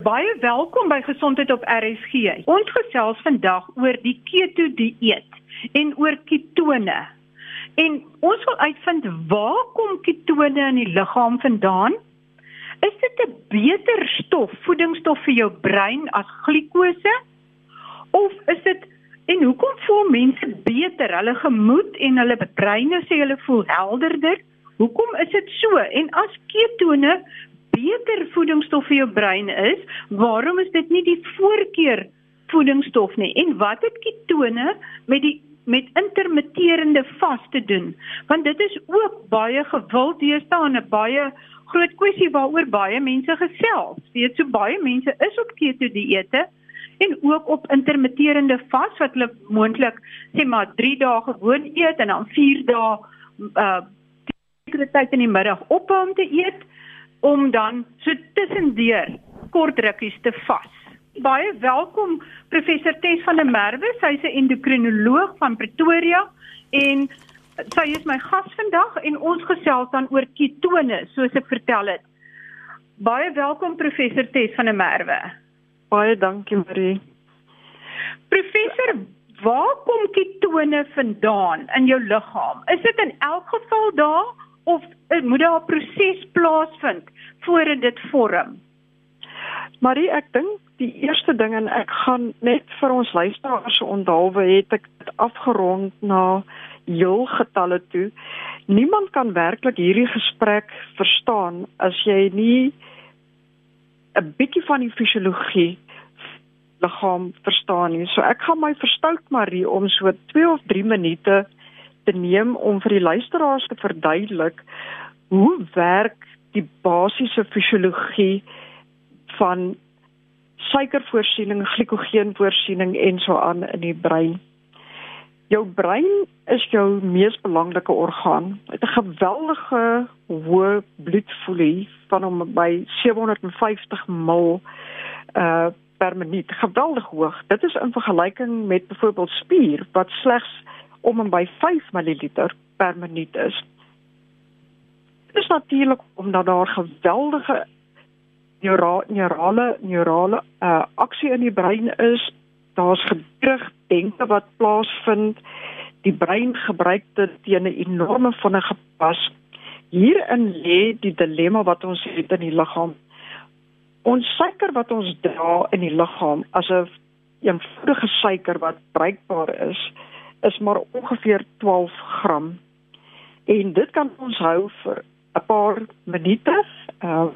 Baie welkom by Gesondheid op RSG. Ons gesels vandag oor die keto dieet en oor ketone. En ons wil uitvind waar kom ketone in die liggaam vandaan? Is dit 'n beter stof, voedingsstof vir jou brein as glikose? Of is dit en hoekom voel mense beter? Hulle gemoed en hulle breine sê hulle voel helderder. Hoekom is dit so? En as ketone beter voedingsstof vir jou brein is, waarom is dit nie die voorkeur voedingsstof nie? En wat het ketone met die met intermitterende vas te doen? Want dit is ook baie gewild deesdae en baie groot kwessie waaroor baie mense gesels. Weet so baie mense is op keto dieete en ook op intermitterende vas wat hulle moontlik sê maar 3 dae gewoon eet en dan 4 dae uh sekere tyd in die middag ophou om te eet om dan so tussendeur kort rukkies te vas. Baie welkom professor Tess van der Merwe, sy's 'n endokrinoloog van Pretoria en sy is my gas vandag en ons gesels dan oor ketone soos ek vertel het. Baie welkom professor Tess van der Merwe. Baie dankie Marie. Professor, waar kom ketone vandaan in jou liggaam? Is dit in elk geval daar of moet daar 'n proses plaasvind voordat dit vorm? Marie, ek dink die eerste ding en ek gaan net vir ons luisteraars onthaalwe het ek dit afgerond na heel getalle toe. Niemand kan werklik hierdie gesprek verstaan as jy nie 'n bietjie van die fisiologie liggaam verstaan nie. So ek gaan my verstout Marie om so 2 of 3 minute te neem om vir die luisteraars te verduidelik hoe werk die basiese fisiologie van suikervoorsiening, glikogeenvoorsiening en so aan in die brein. Jou brein is jou mees belangrike orgaan. Dit het 'n geweldige hoë bloedvloei van om by 750 ml uh per minuut. Geweldig hoog. Dit is in vergelyking met byvoorbeeld spier wat slegs om en by 5 ml per minuut is. Dit is natuurlik omdat daar geweldige neura neurale neurale uh, aksie in die brein is. Daar's gedrag denke wat plaasvind. Die brein gebruik dit teen 'n enorme vinnige pas. Hierin lê die dilemma wat ons het in die liggaam. Ons suiker wat ons dra in die liggaam as 'n eenvoudige suiker wat bruikbaar is, is maar ongeveer 12 gram. En dit kan ons hou vir 'n paar minute, uh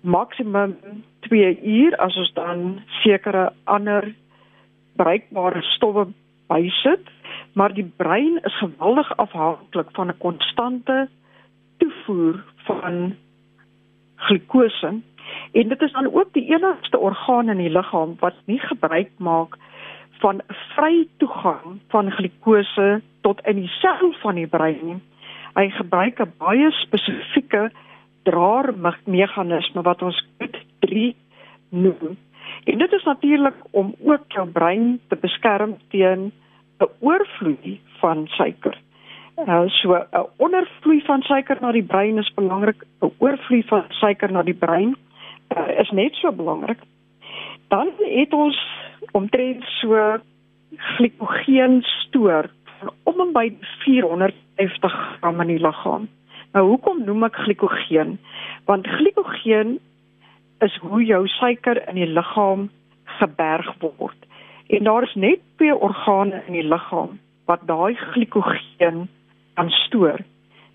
maksimum 2 uur as ons dan sekere ander bruikbare stowwe bysit, maar die brein is geweldig afhanklik van 'n konstante toevoer van glikose. En dit is dan ook die enigste orgaan in die liggaam wat nie gebruik maak van vry toegang van glikose tot in die sel van die brein. Hy gebruik 'n baie spesifieke draermeganisme wat ons GUT3 noem. En dit is natuurlik om ook jou brein te beskerm teen 'n oorvloei van suiker. Uh, so 'n ondervloei van suiker na die brein is belangrik, 'n oorvloei van suiker na die brein uh, is net so belangrik. Dan het ons omtrent so glikogeen stoor van om en by 450 gram in die liggaam. Nou hoekom noem ek glikogeen? Want glikogeen is hoe jou suiker in die liggaam geberg word. En daar is net twee organe in die liggaam wat daai glikogeen kan stoor.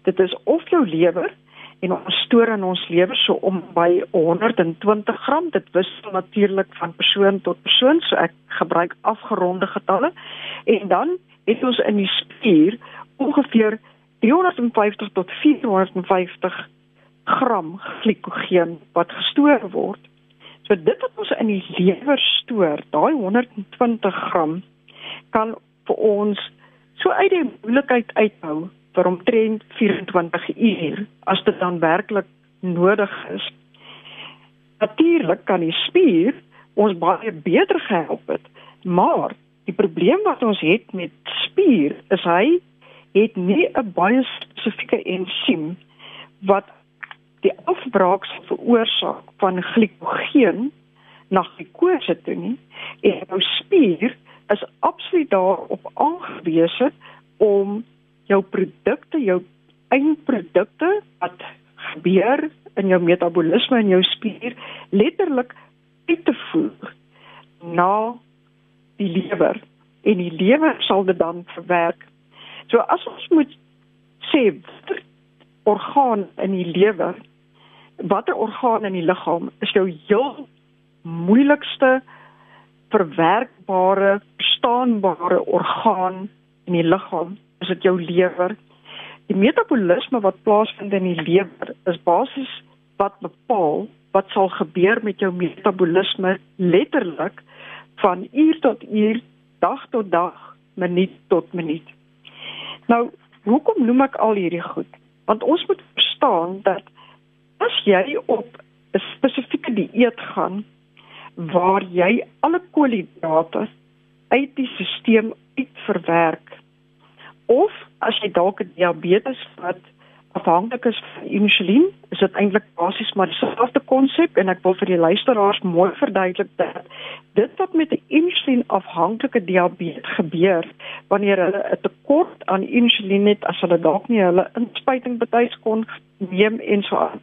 Dit is of jou lewer en ons stoor in ons lewe so om by 120 gram dit wissel natuurlik van persoon tot persoon so ek gebruik afgeronde getalle. En dan het ons in die spier ongeveer 350 tot 450 gram glikogeen wat gestoor word. So dit wat ons in die lewer stoor daai 120 gram kan vir ons so uit die moeilikheid uithou vir omtrent 24 uur as dit dan werklik nodig is. Natuurlik kan die spier ons baie beter help het, maar die probleem wat ons het met spier is hy het nie 'n baie spesifieke ensiem wat die afbraak veroorsaak van glikogeen na glikose toe nie en jou spier is absoluut daarop aangewese om jou produkte, jou eindprodukte wat gebeur in jou metabolisme en jou spier letterlik uit te voer na die lewer en die lewer sal dit dan verwerk. So as ons moet sê orgaan in die lewer, watter orgaan in die liggaam is jou heel moeilikste verwerkbare, verstaanbare orgaan in die liggaam? Is dit jou lewer? Die metabolisme wat plaasvind in die lewer is basies wat bepaal wat sal gebeur met jou metabolisme letterlik van uur tot uur, dag tot dag, minuut tot minuut. Nou, hoekom noem ek al hierdie goed? Want ons moet verstaan dat as jy op 'n spesifieke dieet gaan waar jy alle koolhidrate uit die stelsel uitverwerk of as jy dalk diabetes wat afhanklik is van insulien, is dit eintlik basies maar dieselfde konsep en ek wil vir die luisteraars mooi verduidelik dat dit wat met 'n insulien afhanklike diabetes gebeur wanneer hulle 'n tekort aan insulien het as hulle dalk nie hulle inspuiting betuis kon neem en so aan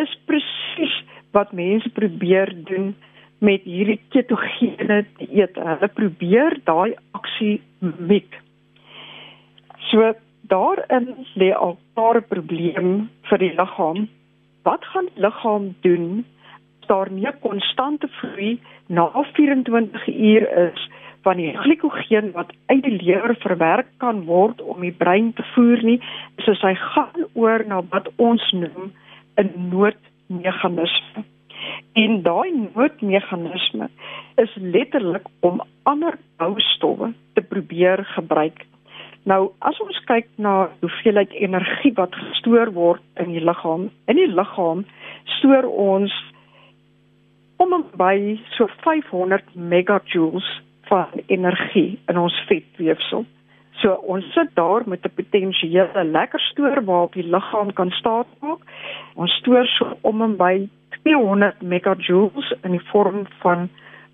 is presies wat mense probeer doen met hierdie ketogene dieet. Hulle probeer daai aksie mik. So daarin lê al 'n probleem vir die liggaam. Wat gaan die liggaam doen as daar nie 'n konstante vloei na 24 uur is van die glikogeen wat uit die lewer verwerk kan word om die brein te voer nie, soos hy gaan oor na wat ons noem 'n noodmeganisme. En daai noodmeganisme is letterlik om ander boustowwe te probeer gebruik Nou as ons kyk na hoeveelheid energie wat gestoor word in die liggaam, in die liggaam stoor ons om en by so 500 megajoules van energie in ons vetweefsel. So ons sit daar met 'n potensiële lekker stoor waarop die liggaam kan staat maak. Ons stoor so om en by 200 megajoules in die vorm van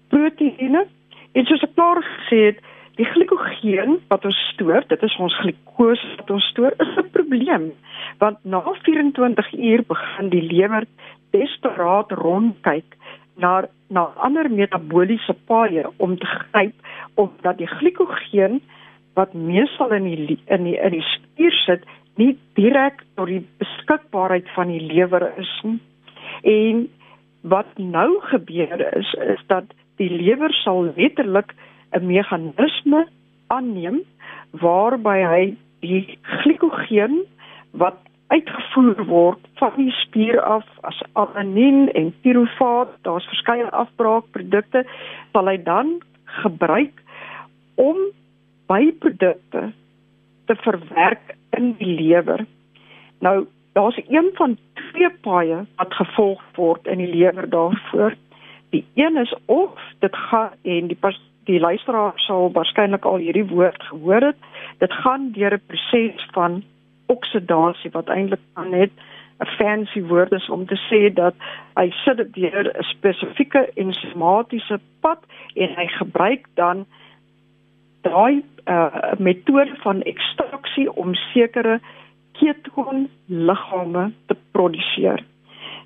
proteïene. En soos ek klaar gesê het, Die glikogeen wat ons stoor, dit is ons glikose wat ons stoor, is 'n probleem. Want na 24 uur begin die lewer desperaat rondkyk na na ander metabooliese paaie om te gryp omdat die glikogeen wat meestal in die in die in die spier sit, nie direk tot die beskikbaarheid van die lewer is nie. En wat nou gebeur is is dat die lewer sal letterlik 'n meganisme aanneem waarby hy die glikogeen wat uitgevoer word van die spier af as alanin en piruvaat, daar's verskeie afbraakprodukte, sal hy dan gebruik om byprodukte te verwerk in die lewer. Nou, daar's een van twee paaie wat gevolg word in die lewer daarvoor. Die een is of dit gaan en die die luisteraar sal waarskynlik al hierdie woord gehoor het. Dit gaan deur 'n proses van oksidasie wat eintlik net 'n fancy woord is om te sê dat hy sit deur 'n spesifieke ensimatiese pad en hy gebruik dan daai uh, metode van ekstraksie om sekere ketoon liggame te produseer.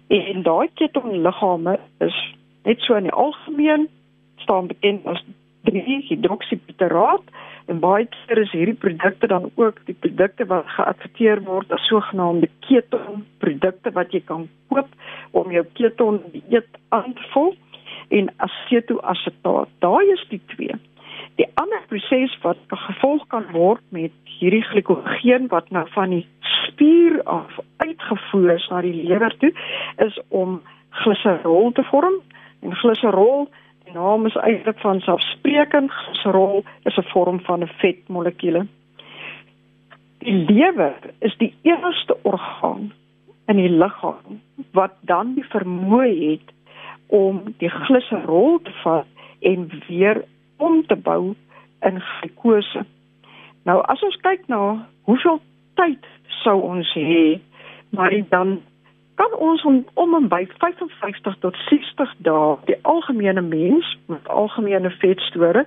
En daai ketoon liggame is net so in die algemeen staan bekend as 3-hidroksieputeraat en baie keer is hierdie produkte dan ook die produkte wat geadverteer word as sogenaamde keton produkte wat jy kan koop om jou keton dieet aan te vul en acetoasetaat. Daai is die twee. Die ander proses wat gevolg kan word met hierdie glikogeen wat nou van die spier af uitgevoer is na die lewer toe is om gliserol te vorm en gliserol naam is eintlik van selfsprekend, gliserol is 'n vorm van 'n vetmolekuule. Die lewer is die enigste orgaan in die liggaam wat dan die vermoë het om die gliserol te vat en weer om te bou in glikose. Nou as ons kyk na hoeveel tyd sou ons hê, maar dan kan ons om, om en by 55 tot 60 dae die algemene mens met algemene vetstore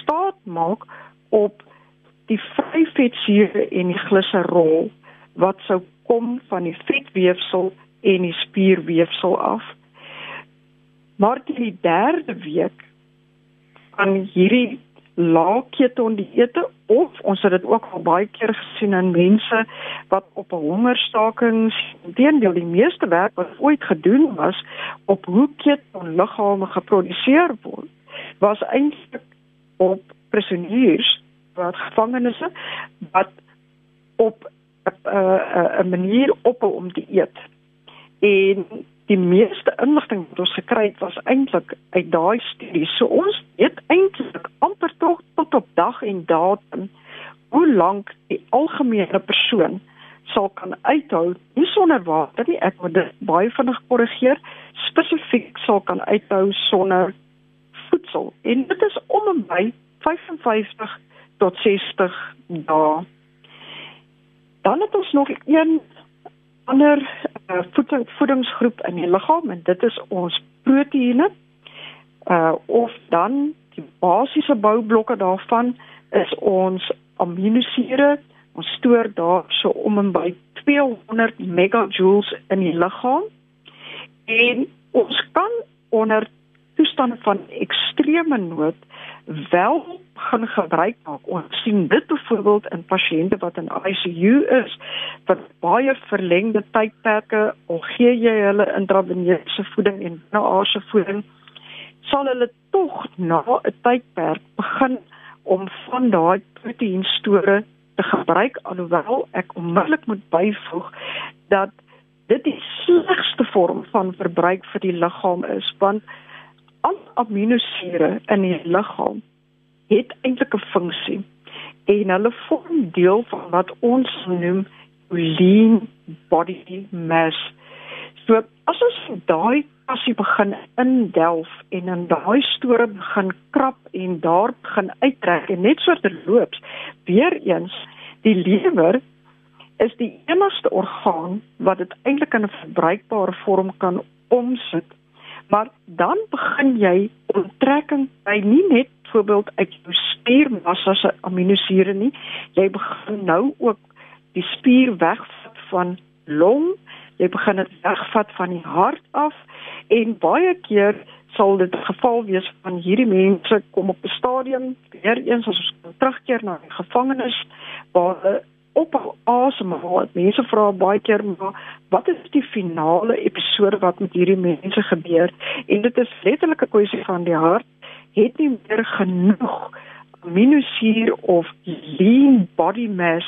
staat maak op die vryvetsure en die gliserol wat sou kom van die vetweefsel en die spierweefsel af. Maar die derde week van hierdie lae keton dieete of ons het dit ook al baie keer gesien in mense wat op 'n hongerstakings teendeel die meeste werk wat ooit gedoen was op hoe keton liggame geproduseer word was eintlik op prisoniers wat gevangenes wat op 'n uh, uh, manier op om te eet. En die meeste inligting wat ons gekry het was eintlik uit daai studie. So ons weet eintlik amper tot tot op dag en datum hoe lank die algemene persoon sal kan uithou nie sonder water nie. Ek moet dit baie vinnig korrigeer. Spesifiek sal kan uithou sonder voedsel. En dit is om en by 55 tot 60 dae. Dan het ons nog een ander voeding, voedingsgroep in die liggaam en dit is ons proteïene. Uh of dan die basiese boublokke daarvan is ons aminosure. Ons stoor daar so om en by 200 megajoules in die liggaam. En ons kan onder toestande van ekstreme nood wel gaan gebruik maak. Ons sien dit byvoorbeeld in pasiënte wat in ICU is wat baie verlengde tydperke al gee jy hulle intraveneuse voeding en binneaardse voeding sal hulle tog na 'n tydperk begin om van daai proteïenstore te gebruik alhoewel ek onmiddellik moet byvoeg dat dit die slegste vorm van verbruik vir die liggaam is want al aminosure in die liggaam het eintlik 'n funksie en hulle vorm deel van wat ons noem lean body mass. So as ons daai passie begin indelf en in daai store begin krap en daar begin uittrek en net so terloops weer eens die lewer is die enigste orgaan wat dit eintlik in 'n verbruikbare vorm kan omsit maar dan begin jy onttrekking by nie net byvoorbeeld uit jou spiermassa se aminosure nie jy begin nou ook die spier wegvat van long jy begin dit wegvat van die hart af en baie keer sal dit geval wees van hierdie mense kom op 'n stadium weer eens as ons terugkeer na die gevangenis waar op asemhaal. Mense vra baie keer maar wat is die finale episode wat met hierdie mense gebeur? En dit is letterlik 'n kwessie van die hart het nie meer genoeg aminosuur of lean body mass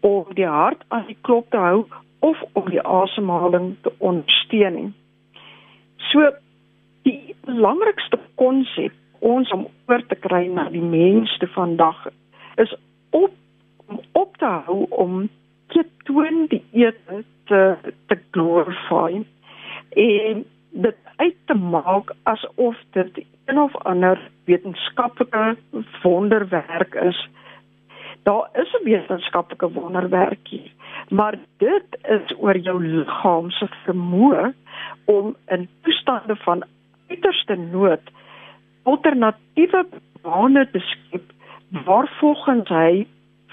om die hart aan die klop te hou of om die asemhaling te ondersteun. So die belangrikste konsep ons om oor te kry na die mense vandag is op op te hou om ketoon die ete te te glorify en dit uit te maak asof dit een of ander wetenskaplike wonderwerk is. Daar is 'n wetenskaplike wonderwerk hier, maar dit is oor jou liggaam se vermoë om in toestande van uiterste nood alternatiewe bane te skep waar volgens hy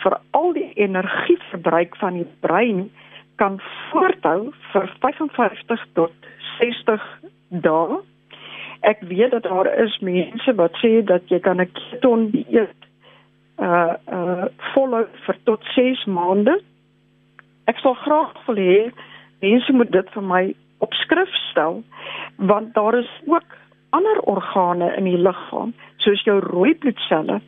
vir al die energieverbruik van die brein kan voorthou vir 55 tot 60 dae. Ek weet dat daar is mense wat sê dat jy kan 'n keton dieet uh uh volhou vir tot 6 maande. Ek sal graag wil hê mense moet dit vir my op skrif stel want daar is ook ander organe in die liggaam soos jou rooi bloedselle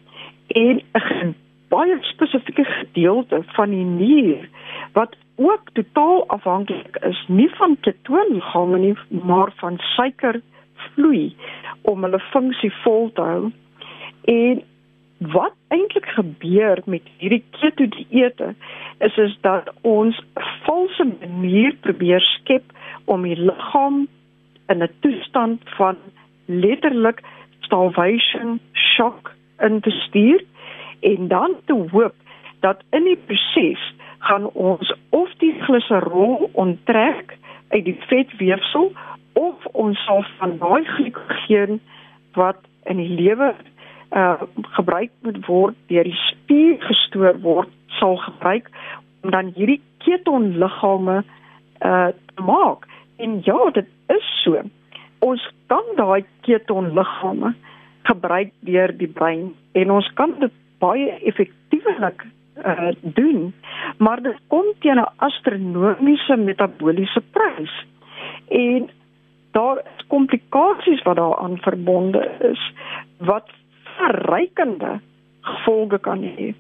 en 'n baie spesifieke gedeelte van die nier wat ook totaal afhanklik is nie van ketoongame nie maar van suikervloei om hulle funksie vol te hou. En wat eintlik gebeur met hierdie keto dieete is is dat ons valse manier probeer skep om die liggaam in 'n toestand van letterlik starvation shock in te stuur en dan te hoop dat in die proses gaan ons of die gliserol onttrek uit die vetweefsel of ons sal van daai glikogeen wat in die lewe uh gebruik moet word deur die spier gestoor word sal gebruik om dan hierdie ketonliggame uh te maak. En ja, dit is so. Ons kan daai ketonliggame gebruik deur die brein en ons kan dit baie effektiewelik uh doen, maar dit kom teen 'n astronomiese metabooliese prys. En daar is komplikasies wat daaraan verbonde is wat verrykende gevolge kan hê.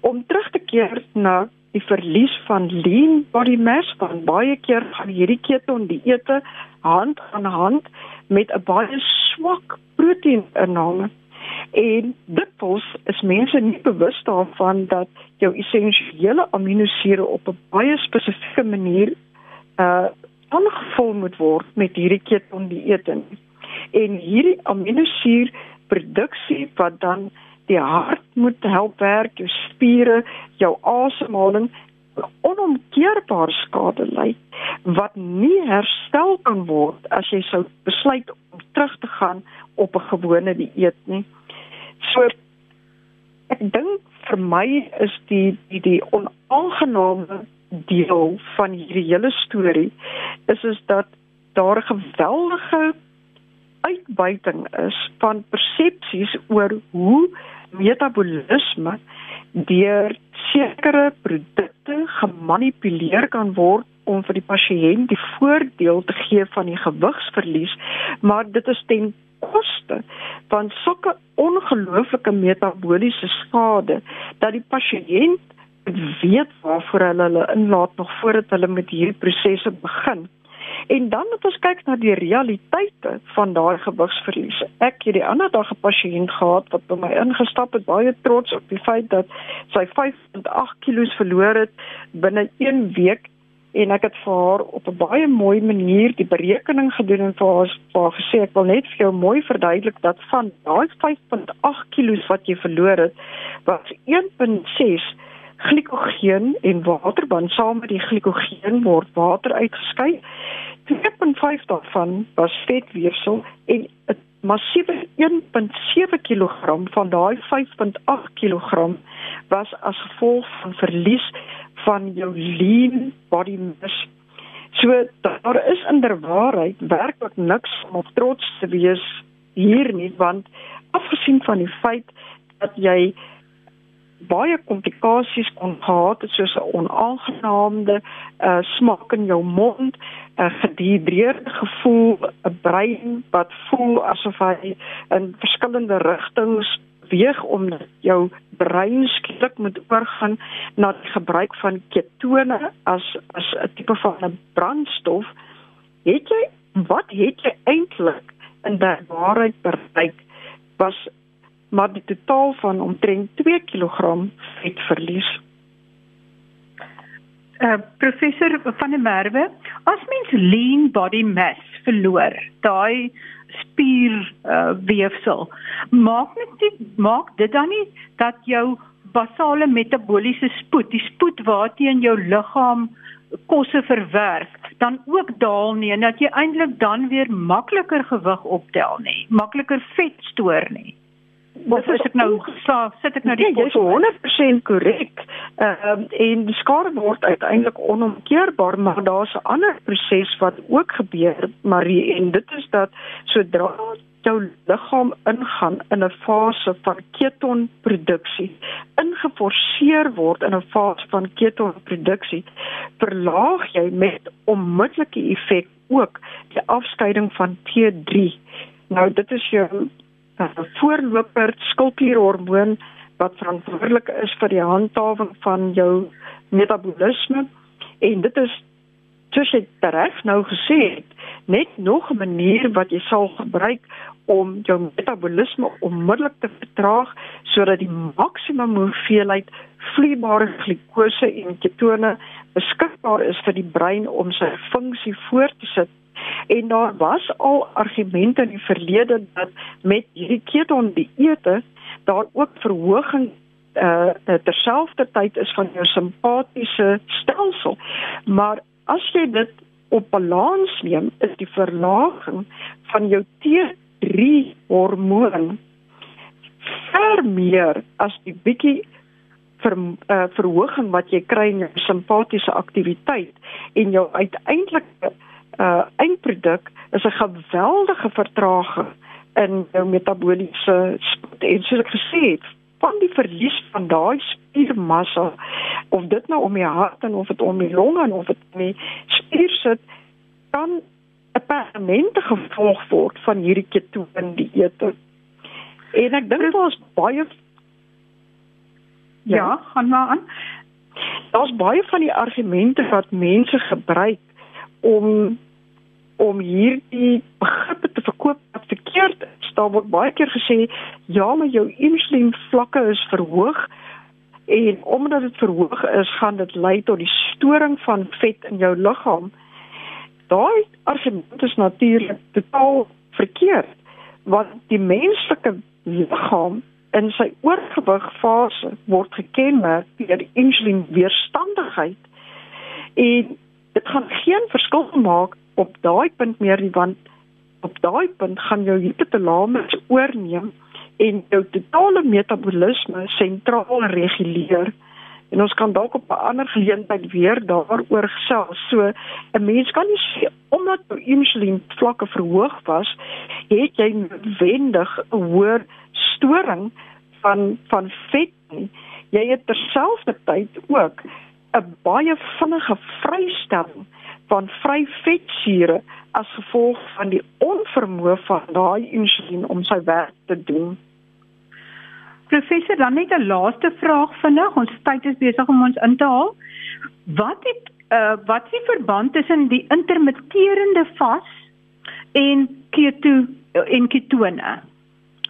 Om terug te keer na die verlies van lean body mass, want baie keer gaan hierdie keton dieete hand aan hand met 'n baie swak proteïninname. En dikwels is mense nie bewus daarvan dat jou essensiële aminosure op 'n baie spesifieke manier uh aangevul moet word met hierdie keton dieete. En hierdie aminosuur produksie wat dan die hart moet help werk, jou spiere, jou asemhaling onomkeerbaar skade ly wat nie herstel kan word as jy sou besluit om terug te gaan op 'n gewone dieet nie. So ek dink vir my is die die die onaangename deel van hierdie hele storie is is dat daar 'n geweldige uitbuiting is van persepsies oor hoe metabolisme deur sekere produkte gemanipuleer kan word om vir die pasiënt die voordeel te gee van die gewigsverlies, maar dit is ten koste van sulke ongelooflike metabooliese skade dat die pasiënt weet waarvoor hulle hulle inlaat nog voordat hulle met hierdie prosesse begin. En dan moet ons kyk na die realiteite van daai gewigsverlies. Ek het die ander dag 'n pasiënt gehad wat by my ingestap het, baie trots op die feit dat sy 5.8 kg verloor het binne 1 week en ek het vir haar op 'n baie mooi manier die berekening gedoen en vir haar, vir haar gesê ek wil net vir jou mooi verduidelik dat van daai 5.8 kg wat jy verloor het, was 1.6 glikogeen en waterband saam met die glikogeen word water uitgeskei. 2.5 daarvan was vetweefsel en 'n massiewe 1.7 kg van daai 5.8 kg was as gevolg van verlies van jou lean body mass. So daar is inderwaarheid werklik niks om trots te wees hier nie want afgesien van die feit dat jy baie komplikasies kon gehad het soos 'n onaangenaamde uh, smaak in jou mond, 'n uh, gedihidreerde gevoel, 'n brein wat voel asof hy in verskillende rigtings beweeg om jou brein skielik moet oorgaan na die gebruik van ketone as as 'n tipe van 'n brandstof. Het jy wat het jy eintlik in waarheid bereik? Was maar die totaal van omtrent 2 kg vet verlies. Uh, professor van der Merwe, as mens lean body mass verloor, daai spier uh, weefsel, maak dit maak dit dan nie dat jou basale metabooliese spoed, die spoed waarteen jou liggaam kosse verwerk, dan ook daal nie en dat jy eintlik dan weer makliker gewig optel nie, makliker vet stoor nie. Wat is ek nou sa sit ek nou die nee, 100% korrek. Ehm uh, en die skade word uiteindelik onomkeerbaar, maar daar's 'n ander proses wat ook gebeur, Marie, en dit is dat sodra jou liggaam ingaan in 'n fase van ketonproduksie, ingeforseer word in 'n fase van ketonproduksie, verlaag jy met onmiddellike effek ook die afskeiding van T3. Nou dit is jou 'n voorloper skildklierhormoon wat verantwoordelik is vir die handhawing van jou metabolisme. En dit is soos jy reg nou gesê het net nog 'n manier wat jy sal gebruik om jou metabolisme onmiddellik te vertraag sodat die maksimum hoeveelheid vloeibare glikose en ketone beskikbaar is vir die brein om sy funksie voort te sit En daar was al argumente in die verlede dat met hierdie keton dieete daar ook verhoging uh terselfdertyd is van jou simpatiese stelsel. Maar as jy dit op balans neem, is die verlaging van jou T3 hormoon ver meer as die bietjie ver, uh, verhoging wat jy kry in jou simpatiese aktiwiteit en jou uiteindelike uh, eindproduk is 'n geweldige vertraging in jou metabooliese spoed en soos ek gesê het van die verlies van daai spiermassa of dit nou om die hart en of dit om die longe en of dit in die spier sit kan 'n permanente gevolg word van hierdie ketoon dieete. En ek dink daar's baie Ja, ja gaan maar aan. Daar's baie van die argumente wat mense gebruik om om hierdie begrippe te verkoop wat verkeerd is. Daar word baie keer gesê ja, maar jou insulien vlakke is verhoog en omdat dit verhoog is, gaan dit lei tot die storing van vet in jou liggaam. Daai argument is natuurlik totaal verkeerd want die menslike liggaam in sy oorgewig fase word gekenmerk deur insulienweerstandigheid en dit gaan geen verskil maak op daai punt meer nie want op daai punt gaan jou hypotalamus oorneem en jou totale metabolisme sentraal reguleer en ons kan dalk op 'n ander geleentheid weer daaroor gesels. So 'n mens kan nie sê omdat jou insulien vlakke verhoog was, het jy noodwendig 'n hoër storing van van vet nie. Jy het terselfdertyd ook 'n baie vinnige vrystelling van vry vetsure as gevolg van die onvermoë van daai insulien om sy werk te doen. Professor, dan net 'n laaste vraag vinnig. Ons tyd is besig om ons in te haal. Wat het uh wat is die verband tussen die intermitterende vas en keto en ketone?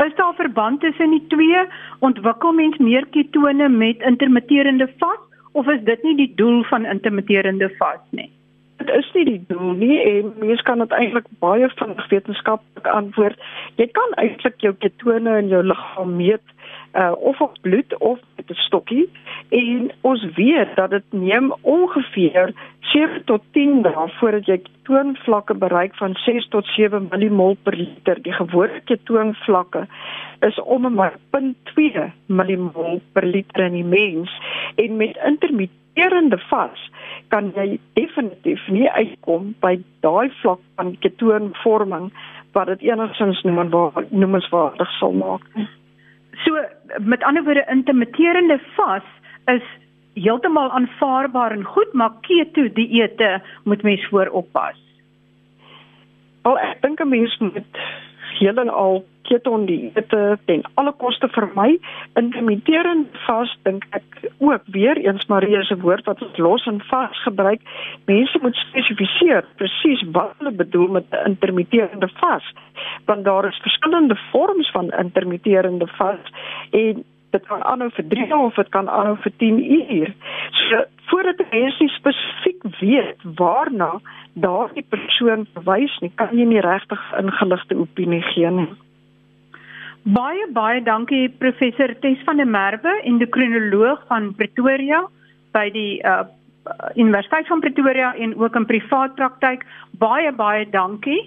Is daar verband tussen die twee? Ontwikkel mens meer ketone met intermitterende vas of is dit nie die doel van intermitterende vas nie? Dit is nie die doel nie en mens kan dit eintlik baie vinnig wetenskaplik antwoord. Jy kan eintlik jou ketone in jou liggaam meet uh, of op bloed of met 'n stokkie en ons weet dat dit neem ongeveer 7 tot 10 dae voordat jy ketoonvlakke bereik van 6 tot 7 millimol per liter. Die gewone ketoonvlakke is om en by 0.2 millimol per liter in die mens en met intermitterende vas kan jy definitief nie uitkom by daai vlak van ketoonvorming wat dit enigstens noemenswaardig sal maak. So met ander woorde intermitterende vas is heeltemal aanvaarbaar en goed, maar keto dieete moet mens voor oppas. Al ek dink 'n mens moet heeltemal keton dieete ten alle koste vermy. Intermitterend vas dink ek ook weer eens Marie se woord wat ons los en vas gebruik. Mense moet spesifiseer presies wat hulle bedoel met 'n intermitterende vas want daar is verskillende vorms van intermitterende vas en dit kan aanhou vir 3 dae of dit kan aanhou vir 10 uur. So voordat jy mens spesifiek weet waarna daardie persoon verwys nie, kan jy nie regtig ingeligte opinie gee nie. Baie baie dankie professor Tes van der Merwe, endokrinoloog van Pretoria by die uh, Universiteit van Pretoria en ook in privaat praktyk. Baie baie dankie.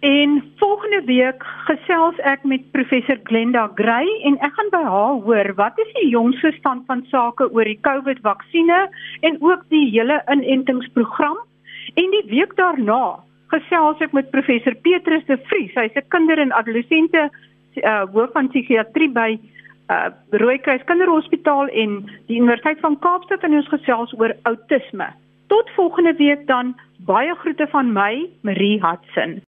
En volgende week gesels ek met professor Glenda Gray en ek gaan by haar hoor wat is die jongste stand van sake oor die COVID-vaksines en ook die hele inentingsprogram. En die week daarna gesels ek met professor Petrus de Vries. Hy's 'n kinder- en adolessente uh, hoof van psigiatrie by uh, Rooikruis Kinderhospitaal en die Universiteit van Kaapstad en ons gesels oor outisme. Tot volgende week dan. Baie groete van my, Marie Hudson.